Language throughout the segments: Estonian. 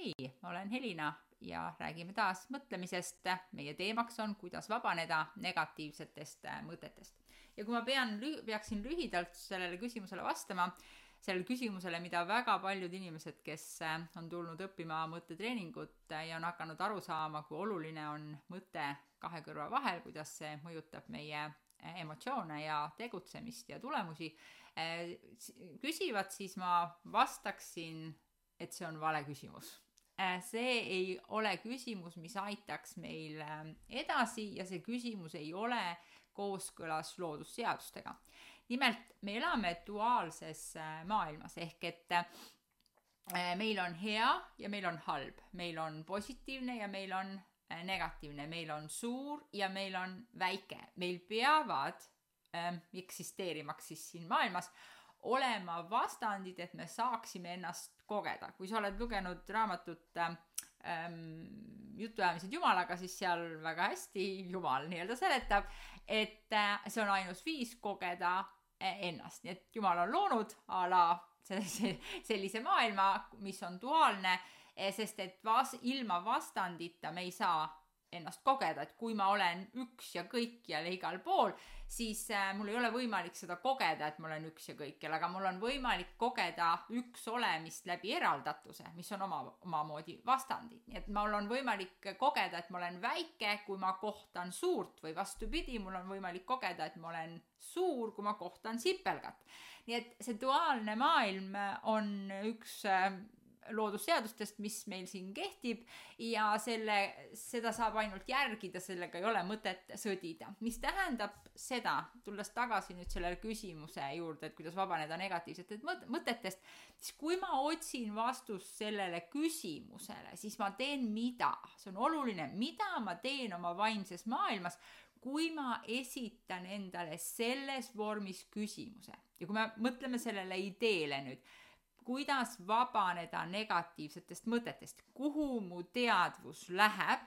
nii, ma olen Helina ja räägime taas mõtlemisest. meie teemaks on, kuidas vabaneda negatiivsetest äh, mõtetest. ja kui ma pean, peaksin lühidalt sellele küsimusele vastama, sellele küsimusele, mida väga paljud inimesed, kes äh, on tulnud õppima mõttetreeningut äh, ja on hakanud aru saama, kui oluline on mõte kahe kõrva vahel, kuidas see mõjutab meie emotsioone ja tegutsemist ja tulemusi, küsivad, siis ma vastaksin, et see on vale küsimus see ei ole küsimus, mis aitaks meil äh, edasi ja see küsimus ei ole kooskõlas loodusseadustega. nimelt, me elame duaalses äh, maailmas ehk et meil on hea ja meil on halb, meil on positiivne ja meil on negatiivne, meil on suur ja meil on väike, meil peavad ähm, eksisteerimaks siis siin maailmas olema vastandid, et me saaksime ennast kogeda. kui sa oled lugenud raamatut ähm, jutuajamised Jumalaga, siis seal väga hästi Jumal nii-öelda seletab, et äh, see on ainus viis kogeda äh, ennast, nii et Jumal on loonud a la sellise, sellise maailma, mis on duaalne, äh, sest et vas-, ilma vastandita me ei saa ennast kogeda, et kui ma olen üks ja kõikjal ja igal pool, siis äh, mul ei ole võimalik seda kogeda, et ma olen üks ja kõikjal, aga mul on võimalik kogeda üks olemist läbi eraldatuse, mis on oma, omamoodi vastandid. nii et mul on võimalik kogeda, et ma olen väike, kui ma kohtan suurt või vastupidi, mul on võimalik kogeda, et ma olen suur, kui ma kohtan sipelgat. nii et see duaalne maailm on üks äh, loodusseadustest, mis meil siin kehtib ja selle, seda saab ainult järgida, sellega ei ole mõtet sõdida. mis tähendab seda, tulles tagasi nüüd selle küsimuse juurde, et kuidas vabaneda negatiivsetest mõtetest, siis kui ma otsin vastust sellele küsimusele, siis ma teen mida, see on oluline, mida ma teen oma vaimses maailmas, kui ma esitan endale selles vormis küsimuse ja kui me mõtleme sellele ideele nüüd kuidas vabaneda negatiivsetest mõtetest, kuhu mu teadvus läheb,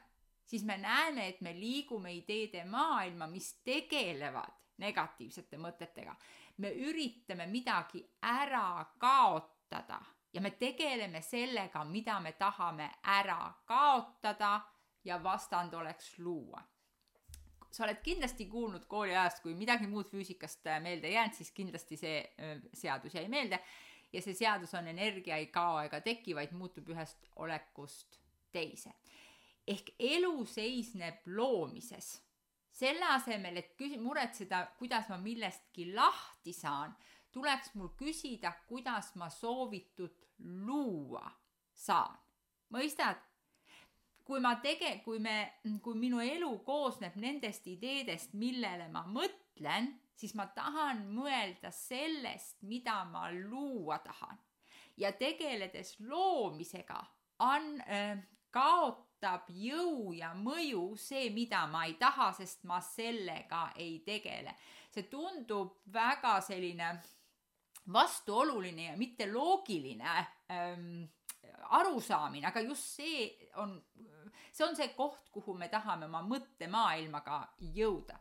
siis me näeme, et me liigume ideede maailma, mis tegelevad negatiivsete mõtetega. me üritame midagi ära kaotada ja me tegeleme sellega, mida me tahame ära kaotada ja vastand oleks luua. sa oled kindlasti kuulnud kooliajast, kui midagi muud füüsikast meelde ei jäänud, siis kindlasti see seadus jäi meelde ja see seadus on energia ei kao ega teki, vaid muutub ühest olekust teise. ehk elu seisneb loomises. selle asemel, et küsi-, muretseda, kuidas ma millestki lahti saan, tuleks mul küsida, kuidas ma soovitud luua saan. mõistad? Kui ma tege-, kui me, kui minu elu koosneb nendest ideedest, millele ma mõtlen siis ma tahan mõelda sellest, mida ma luua tahan. ja tegeledes loomisega on äh,, kaotab jõu ja mõju see, mida ma ei taha, sest ma sellega ei tegele. see tundub väga selline vastuoluline ja mitte loogiline ähm, arusaamine, aga just see on, see on see koht, kuhu me tahame oma mõttemaailmaga jõuda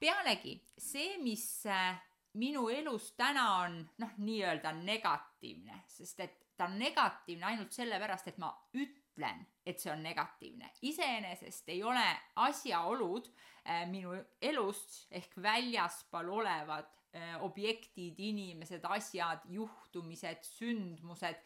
pealegi see, mis äh, minu elus täna on noh, nii-öelda negatiivne, sest et ta on negatiivne ainult sellepärast, et ma ütlen, et see on negatiivne. iseenesest ei ole asjaolud äh, minu elust ehk väljaspool olevad äh, objektid, inimesed, asjad, juhtumised, sündmused,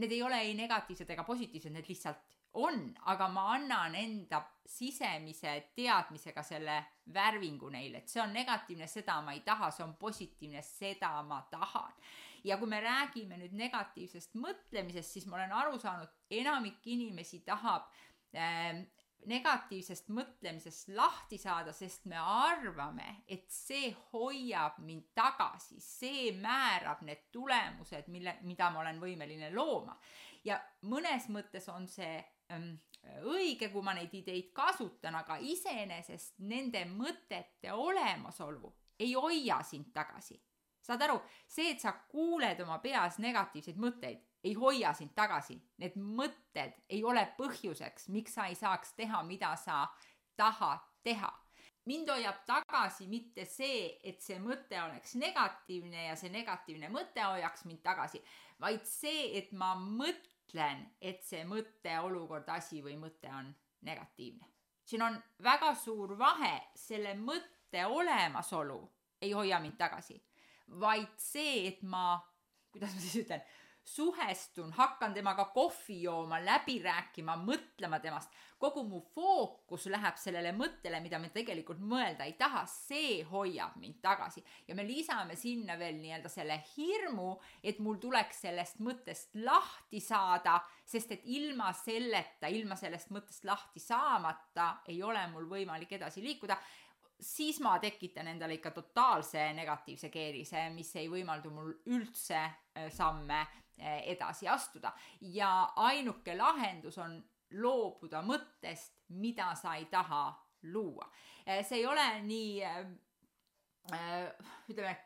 need ei ole ei negatiivsed ega positiivsed, need lihtsalt on, aga ma annan enda sisemise teadmisega selle värvingu neile, et see on negatiivne, seda ma ei taha, see on positiivne, seda ma tahan. ja kui me räägime nüüd negatiivsest mõtlemisest, siis ma olen aru saanud, enamik inimesi tahab äh, negatiivsest mõtlemisest lahti saada, sest me arvame, et see hoiab mind tagasi, see määrab need tulemused, mille, mida ma olen võimeline looma. ja mõnes mõttes on see õige, kui ma neid ideid kasutan, aga iseenesest nende mõtete olemasolu ei hoia sind tagasi. saad aru, see, et sa kuuled oma peas negatiivseid mõtteid, ei hoia sind tagasi. Need mõtted ei ole põhjuseks, miks sa ei saaks teha, mida sa tahad teha. mind hoiab tagasi mitte see, et see mõte oleks negatiivne ja see negatiivne mõte hoiaks mind tagasi, vaid see, et ma mõtlen ütlen, et see mõte, olukord, asi või mõte on negatiivne. siin on väga suur vahe, selle mõtte olemasolu ei hoia mind tagasi, vaid see, et ma, kuidas ma siis ütlen, suhestun, hakkan temaga kohvi jooma, läbi rääkima, mõtlema temast. kogu mu fookus läheb sellele mõttele, mida ma tegelikult mõelda ei taha, see hoiab mind tagasi. ja me lisame sinna veel nii-öelda selle hirmu, et mul tuleks sellest mõttest lahti saada, sest et ilma selleta, ilma sellest mõttest lahti saamata ei ole mul võimalik edasi liikuda siis ma tekitan endale ikka totaalse negatiivse keerise, mis ei võimaldu mul üldse äh, samme edasi astuda ja ainuke lahendus on loobuda mõttest, mida sa ei taha luua. Eh, see ei ole nii eh, ütleme,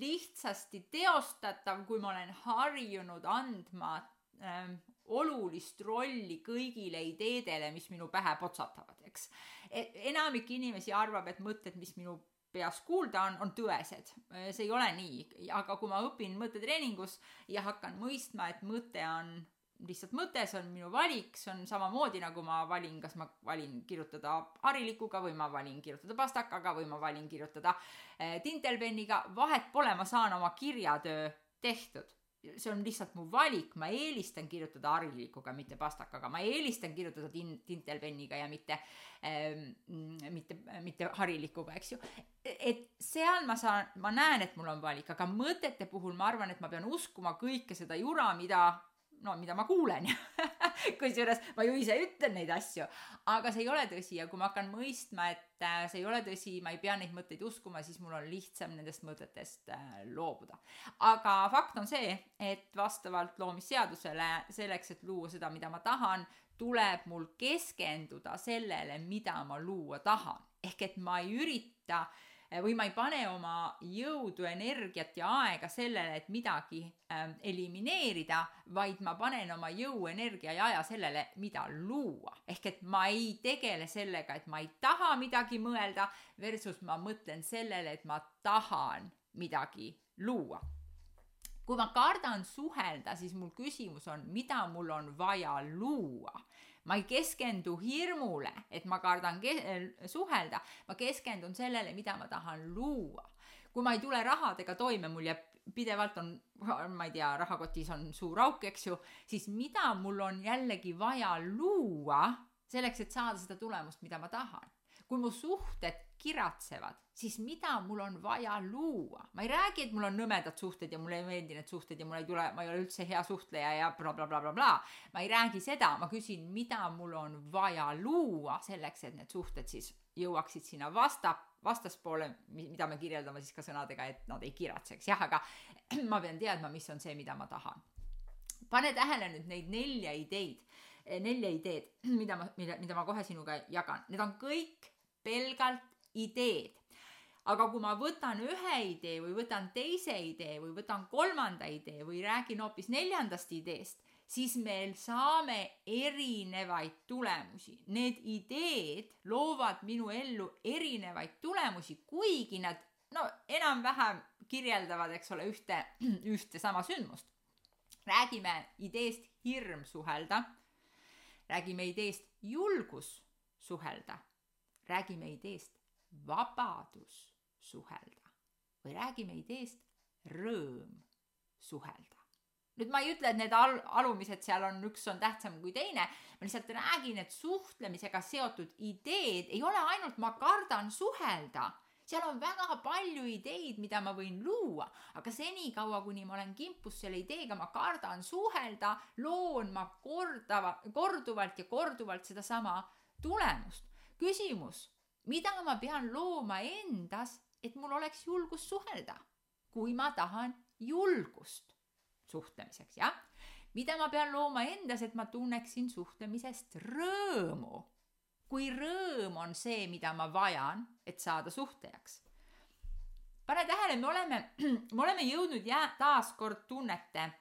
lihtsasti teostatav, kui ma olen harjunud andma äh, olulist rolli kõigile ideedele, mis minu pähe potsatavad, eks. E, enamik inimesi arvab, et mõtted, mis minu peas kuulda on, on tõesed. see ei ole nii, aga kui ma õpin mõttetreeningus ja hakkan mõistma, et mõte on lihtsalt mõte, see on minu valik, see on samamoodi nagu ma valin, kas ma valin kirjutada harilikuga või ma valin kirjutada pastakaga või ma valin kirjutada eh, tintelpenniga, vahet pole, ma saan oma kirjatöö tehtud see on lihtsalt mu valik, ma eelistan kirjutada harilikuga, mitte pastakaga, ma eelistan kirjutada tin-, tintelpenniga ja mitte ähm,, mitte, mitte harilikuga, eks ju. et seal ma saan, ma näen, et mul on valik, aga mõtete puhul ma arvan, et ma pean uskuma kõike seda jura, mida no mida ma kuulen kusjuures ma ju ise ütlen neid asju, aga see ei ole tõsi ja kui ma hakkan mõistma, et äh, see ei ole tõsi, ma ei pea neid mõtteid uskuma, siis mul on lihtsam nendest mõtetest äh, loobuda. aga fakt on see, et vastavalt loomisseadusele selleks, et luua seda, mida ma tahan, tuleb mul keskenduda sellele, mida ma luua tahan. ehk et ma ei ürita äh, või ma ei pane oma jõudu, energiat ja aega sellele, et midagi äh, elimineerida, vaid ma panen oma jõu, energia ja aja sellele, mida luua. ehk et ma ei tegele sellega, et ma ei taha midagi mõelda, versus ma mõtlen sellele, et ma tahan midagi luua kui ma kardan suhelda, siis mul küsimus on, mida mul on vaja luua ma ei keskendu hirmule, et ma kardan ke-, suhelda, ma keskendun sellele, mida ma tahan luua. kui ma ei tule rahadega toime, mul jääb pidevalt on, ma ei tea, rahakotis on suur auk, eks ju, siis mida mul on jällegi vaja luua selleks, et saada seda tulemust, mida ma tahan. kui mu suhted kiratsevad, siis mida mul on vaja luua. ma ei räägi, et mul on nõmedad suhted ja mulle ei meeldi need suhted ja mul ei tule, ma ei ole üldse hea suhtleja ja blablabla bla, bla, bla. ma ei räägi seda, ma küsin, mida mul on vaja luua selleks, et need suhted siis jõuaksid sinna vasta, vastaspoole, mida me kirjeldame siis ka sõnadega, et nad ei kiratseks, jah, aga ma pean teadma, mis on see, mida ma tahan. pane tähele nüüd neid nelja ideid, nelja ideed, mida ma, mida, mida ma kohe sinuga jagan, need on kõik pelgalt ideed. Aga kui ma võtan ühe idee või võtan teise idee või võtan kolmanda idee või räägin hoopis neljandast ideest, siis me saame erinevaid tulemusi. Need ideed loovad minu ellu erinevaid tulemusi, kuigi nad no enam-vähem kirjeldavad, eks ole, ühte, ühte sama sündmust. räägime ideest hirm suhelda, räägime ideest julgus suhelda, räägime ideest vabadus suhelda või räägime ideest rõõm suhelda. nüüd ma ei ütle, et need al-, alumised seal on, üks on tähtsam kui teine, ma lihtsalt räägin, et suhtlemisega seotud ideed ei ole ainult ma kardan suhelda seal on väga palju ideid, mida ma võin luua, aga senikaua, kuni ma olen kimpus selle ideega, ma kardan suhelda, loon ma kordava, korduvalt ja korduvalt sedasama tulemust. küsimus mida ma pean looma endas, et mul oleks julgust suhelda, kui ma tahan julgust suhtlemiseks, jah. mida ma pean looma endas, et ma tunneksin suhtlemisest rõõmu, kui rõõm on see, mida ma vajan, et saada suhtlejaks. pane tähele, me oleme, me oleme jõudnud jää-, taaskord tunnete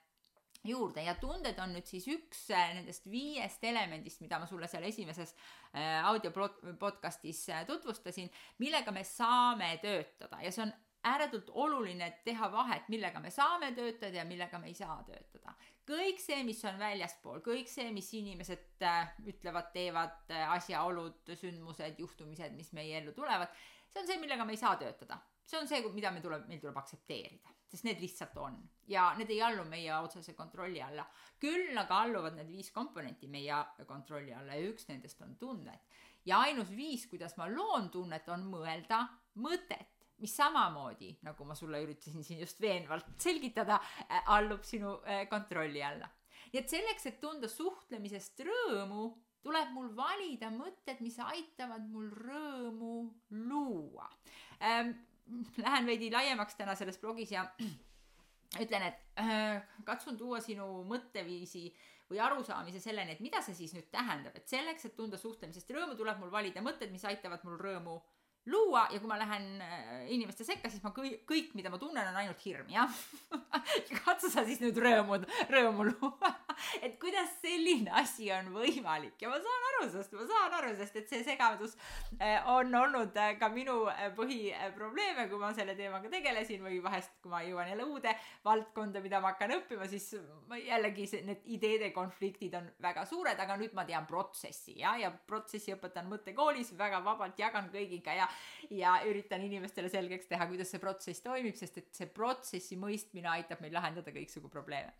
juurde ja tunded on nüüd siis üks äh, nendest viiest elemendist, mida ma sulle seal esimeses äh, audio podcastis äh, tutvustasin, millega me saame töötada ja see on ääretult oluline teha vahet, millega me saame töötada ja millega me ei saa töötada. kõik see, mis on väljaspool, kõik see, mis inimesed ütlevad, teevad, asjaolud, sündmused, juhtumised, mis meie ellu tulevad, see on see, millega me ei saa töötada. See on see, mida me tuleb, meil tuleb aktsepteerida, sest need lihtsalt on ja need ei allu meie otsese kontrolli alla. küll aga alluvad need viis komponenti meie kontrolli alla ja üks nendest on tunded. ja ainus viis, kuidas ma loon tunnet, on mõelda mõtet mis samamoodi, nagu ma sulle üritasin siin just veenvalt selgitada, allub sinu äh, kontrolli alla. nii et selleks, et tunda suhtlemisest rõõmu, tuleb mul valida mõtted, mis aitavad mul rõõmu luua ähm,. Lähen veidi laiemaks täna selles blogis ja ütlen, et äh, katsun tuua sinu mõtteviisi või arusaamise selleni, et mida see siis nüüd tähendab, et selleks, et tunda suhtlemisest rõõmu, tuleb mul valida mõtted, mis aitavad mul rõõmu luua. Ja kui ma lähen äh, inimeste sekka, siis ma kõik, kõik, mida ma tunnen, on ainult hirm, jah. Katsu sa siis nüüd rõõmu, rõõmu luua et kuidas selline asi on võimalik ja ma saan aru sellest, ma saan aru, sest et see segadus äh, on olnud äh, ka minu põhiprobleeme, kui ma selle teemaga tegelesin või vahest, kui ma jõuan jälle uude valdkonda, mida ma hakkan õppima, siis jällegi see, need ideede konfliktid on väga suured, aga nüüd ma tean protsessi ja, ja protsessi õpetan mõttekoolis, väga vabalt jagan kõigiga ja ja üritan inimestele selgeks teha, kuidas see protsess toimib, sest et see protsessi mõistmine aitab meil lahendada kõiksugu probleeme.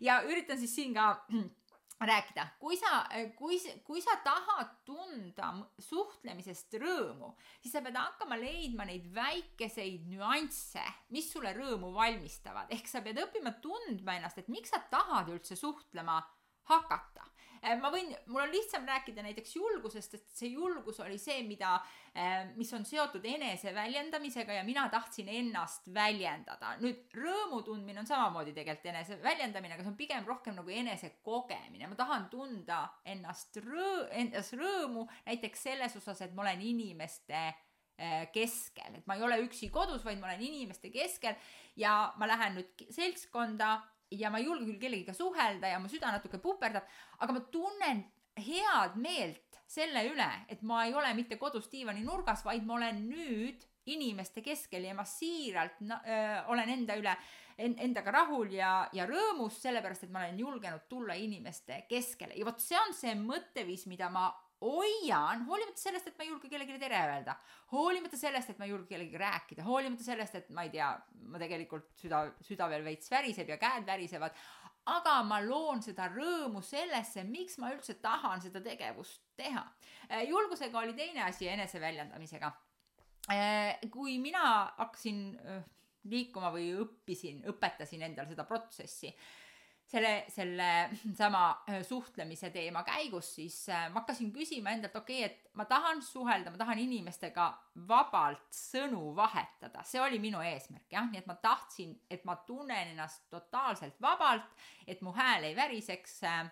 ja üritan siis siin ka rääkida, kui sa, kui, kui sa tahad tunda suhtlemisest rõõmu, siis sa pead hakkama leidma neid väikeseid nüansse, mis sulle rõõmu valmistavad, ehk sa pead õppima tundma ennast, et miks sa tahad üldse suhtlema hakata ma võin, mul on lihtsam rääkida näiteks julgusest, et see julgus oli see, mida, äh, mis on seotud eneseväljendamisega ja mina tahtsin ennast väljendada. nüüd rõõmu tundmine on samamoodi tegelikult enese väljendamine, aga see on pigem rohkem nagu enesekogemine. ma tahan tunda ennast rõõ-, endas rõõmu näiteks selles osas, et ma olen inimeste äh, keskel, et ma ei ole üksi kodus, vaid ma olen inimeste keskel ja ma lähen nüüd seltskonda ja ma ei julge küll kellegiga suhelda ja mu süda natuke puperdab, aga ma tunnen head meelt selle üle, et ma ei ole mitte kodus diivani nurgas, vaid ma olen nüüd inimeste keskel ja ma siiralt öö, olen enda üle, endaga rahul ja, ja rõõmus, sellepärast et ma olen julgenud tulla inimeste keskele. Ja vot see on see mõtteviis, mida ma hoian, hoolimata sellest, et ma ei julge kellelegi tere öelda, hoolimata sellest, et ma ei julge kellegagi rääkida, hoolimata sellest, et ma ei tea, ma tegelikult süda, süda veel veits väriseb ja käed värisevad, aga ma loon seda rõõmu sellesse, miks ma üldse tahan seda tegevust teha. Äh, julgusega oli teine asi eneseväljendamisega. Äh, kui mina hakkasin äh, liikuma või õppisin, õpetasin endale seda protsessi selle, selle sama äh, suhtlemise teema käigus, siis äh, ma hakkasin küsima endalt, okei okay,, et ma tahan suhelda, ma tahan inimestega vabalt sõnu vahetada, see oli minu eesmärk, jah, nii et ma tahtsin, et ma tunnen ennast totaalselt vabalt, et mu hääl ei väriseks, äh,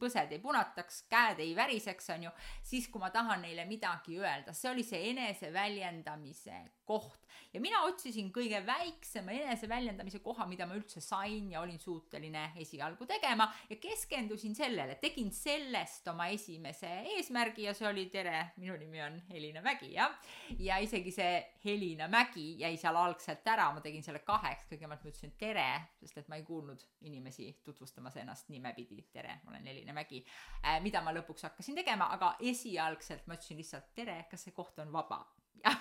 põsed ei punataks, käed ei väriseks, on ju, siis kui ma tahan neile midagi öelda, see oli see eneseväljendamise koht. Ja mina otsisin kõige väiksema eneseväljendamise koha, mida ma üldse sain ja olin suuteline esialgu tegema. Ja keskendusin sellele, tegin sellest oma esimese eesmärgi ja see oli tere, minu nimi on Helina Mägi, jah. ja isegi see Helina Mägi jäi seal algselt ära, ma tegin selle kaheks, kõigepealt ma ütlesin tere, sest et ma ei kuulnud inimesi tutvustamas ennast nimepidi, tere, ma olen Helina Mägi äh,, mida ma lõpuks hakkasin tegema, aga esialgselt ma ütlesin lihtsalt tere, kas see koht on vaba ja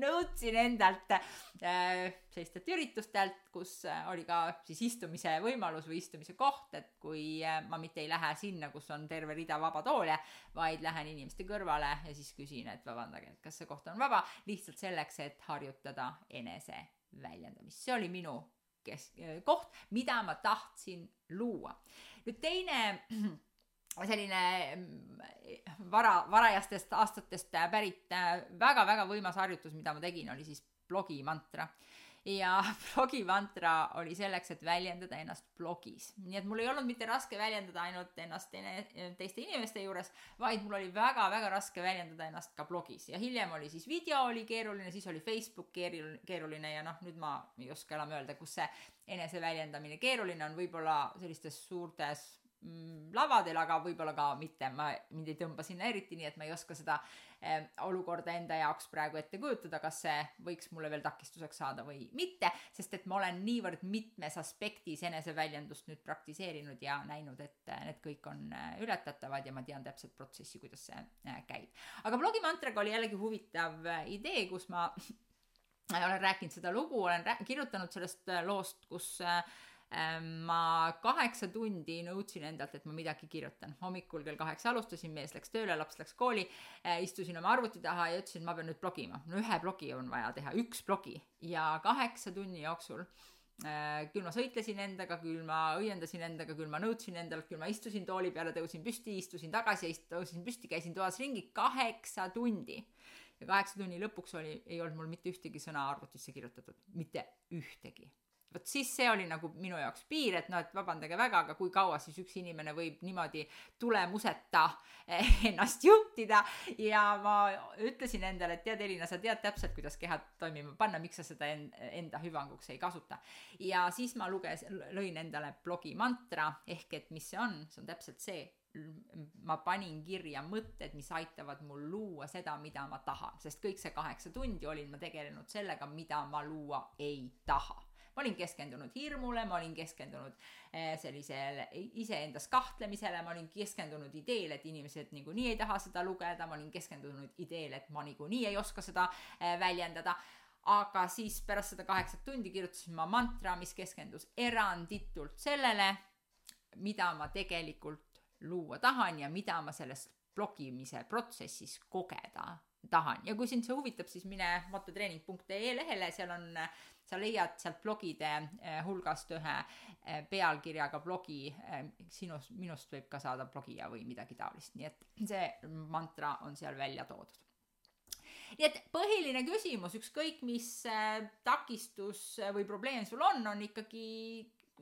nõudsin endalt äh, sellistelt üritustelt, kus äh, oli ka siis istumise võimalus või istumise koht, et kui äh, ma mitte ei lähe sinna, kus on terve rida vaba toole, vaid lähen inimeste kõrvale ja siis küsin, et vabandage, et kas see koht on vaba, lihtsalt selleks, et harjutada enese väljendamist. see oli minu kes-, koht, mida ma tahtsin luua. nüüd teine selline mm, vara, varajastest aastatest pärit väga-väga äh, võimas harjutus, mida ma tegin, oli siis blogimantra. Ja blogimantra oli selleks, et väljendada ennast blogis. nii et mul ei olnud mitte raske väljendada ainult ennast ene, teiste inimeste juures, vaid mul oli väga-väga raske väljendada ennast ka blogis ja hiljem oli siis video oli keeruline, siis oli Facebook keeruline, keeruline ja noh, nüüd ma ei oska enam öelda, kus see eneseväljendamine keeruline on, võib-olla sellistes suurtes lavadel, aga võib-olla ka mitte, ma, mind ei tõmba sinna eriti, nii et ma ei oska seda eh, olukorda enda jaoks praegu ette kujutada, kas see võiks mulle veel takistuseks saada või mitte, sest et ma olen niivõrd mitmes aspektis eneseväljendust nüüd praktiseerinud ja näinud, et eh, need kõik on eh, ületatavad ja ma tean täpselt protsessi, kuidas see eh, käib. aga blogimantraga oli jällegi huvitav idee, kus ma olen rääkinud seda lugu, olen kirjutanud sellest loost, kus äh, ma kaheksa tundi nõudsin endalt, et ma midagi kirjutan. hommikul kell kaheksa alustasin, mees läks tööle, laps läks kooli, eh, istusin oma arvuti taha ja ütlesin, ma pean nüüd blogima. no ühe blogi on vaja teha, üks blogi ja kaheksa tunni jooksul eh, küll ma sõitlesin endaga, küll ma õiendasin endaga, küll ma nõudsin endalt, küll ma istusin tooli peale, tõusin püsti, istusin tagasi, tõusin püsti, käisin toas ringi kaheksa tundi. ja kaheksa tunni lõpuks oli, ei olnud mul mitte ühtegi sõna arvutisse kirjutatud, mitte ühtegi vot siis see oli nagu minu jaoks piir, et noh, et vabandage väga, aga kui kaua siis üks inimene võib niimoodi tulemuseta ennast juhtida? Ja ma ütlesin endale, et tead, Elina, sa tead täpselt, kuidas keha toimima panna, miks sa seda enda hüvanguks ei kasuta. ja siis ma luges, lõin endale blogi mantra ehk et mis see on, see on täpselt see, ma panin kirja mõtted, mis aitavad mul luua seda, mida ma tahan, sest kõik see kaheksa tundi olin ma tegelenud sellega, mida ma luua ei taha ma olin keskendunud hirmule, ma olin keskendunud eh, sellisele iseendas kahtlemisele, ma olin keskendunud ideele, et inimesed niikuinii ei taha seda lugeda, ma olin keskendunud ideele, et ma niikuinii ei oska seda eh, väljendada. Aga siis pärast seda kaheksat tundi kirjutasin ma mantra, mis keskendus eranditult sellele, mida ma tegelikult luua tahan ja mida ma selles blogimise protsessis kogeda tahan. Ja kui sind see huvitab, siis mine mototreening.ee lehele, seal on sa leiad sealt blogide eh, hulgast ühe eh, pealkirjaga blogi, eh, sinust, minust võib ka saada blogija või midagi taolist, nii et see mantra on seal välja toodud. Nii et põhiline küsimus, ükskõik mis takistus või probleem sul on, on ikkagi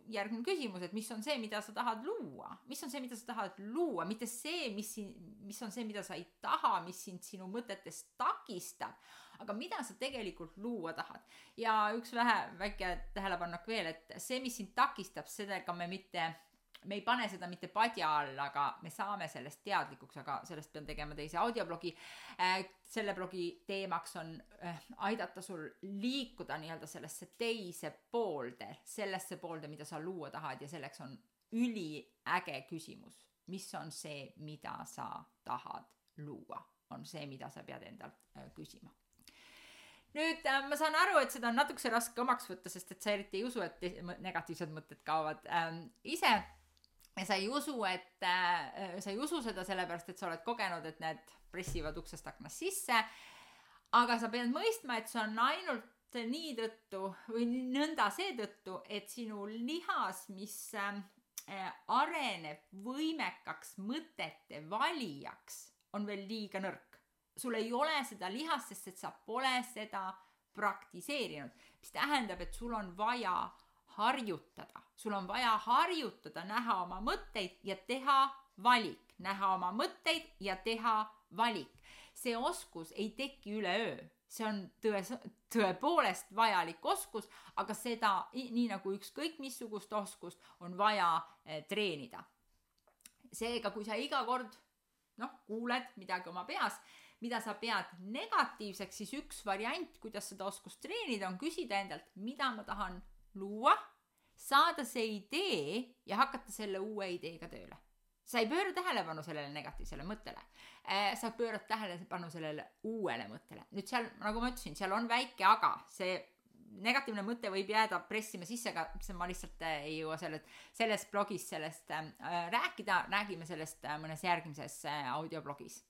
järgmine küsimus, et mis on see, mida sa tahad luua, mis on see, mida sa tahad luua, mitte see, mis siin, mis on see, mida sa ei taha, mis sind sinu mõtetest takistab, aga mida sa tegelikult luua tahad. ja üks vähe, väike tähelepanek veel, et see, mis sind takistab, sellega me mitte me ei pane seda mitte padja alla, aga me saame sellest teadlikuks, aga sellest pean tegema teise audioblogi äh,. selle blogi teemaks on äh, aidata sul liikuda nii-öelda sellesse teise poolde, sellesse poolde, mida sa luua tahad ja selleks on üliäge küsimus. mis on see, mida sa tahad luua, on see, mida sa pead endalt äh, küsima nüüd äh, ma saan aru, et seda on natukese raske omaks võtta, sest et sa eriti ei usu, et negatiivsed mõtted kaovad ähm, ise. ja sa ei usu, et äh,, sa ei usu seda sellepärast, et sa oled kogenud, et need pressivad uksest aknast sisse. aga sa pead mõistma, et see on ainult nii tõttu või nõnda seetõttu, et sinu lihas, mis äh, areneb võimekaks mõtete valijaks, on veel liiga nõrk sul ei ole seda lihast, sest et sa pole seda praktiseerinud, mis tähendab, et sul on vaja harjutada, sul on vaja harjutada, näha oma mõtteid ja teha valik, näha oma mõtteid ja teha valik. see oskus ei teki üleöö, see on tõe, tõepoolest vajalik oskus, aga seda nii nagu ükskõik missugust oskust on vaja eh, treenida. seega, kui sa iga kord noh, kuuled midagi oma peas mida sa pead negatiivseks, siis üks variant, kuidas seda oskust treenida, on küsida endalt, mida ma tahan luua, saada see idee ja hakata selle uue ideega tööle. sa ei pööra tähelepanu sellele negatiivsele mõttele. Äh, sa pöörad tähelepanu sellele uuele mõttele. nüüd seal, nagu ma ütlesin, seal on väike aga, see negatiivne mõte võib jääda pressima sisse, aga ma lihtsalt äh, ei jõua selle, selles blogis sellest äh, rääkida, räägime sellest äh, mõnes järgmises audioblogis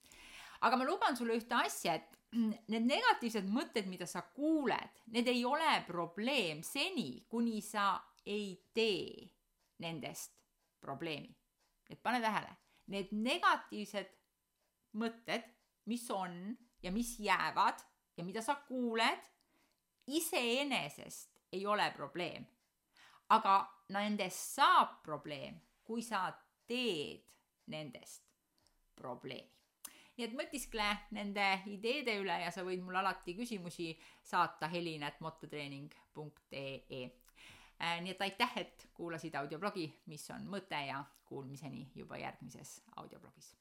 aga ma luban sulle ühte asja, et need negatiivsed mõtted, mida sa kuuled, need ei ole probleem seni, kuni sa ei tee nendest probleemi. et pane tähele, need negatiivsed mõtted, mis on ja mis jäävad ja mida sa kuuled, iseenesest ei ole probleem. aga nendest saab probleem, kui sa teed nendest probleemi. Nii et mõtiskle nende ideede üle ja sa võid mulle alati küsimusi saata helin.mototreening.ee nii et aitäh, et kuulasid audioblogi, mis on mõte ja kuulmiseni juba järgmises audioblogis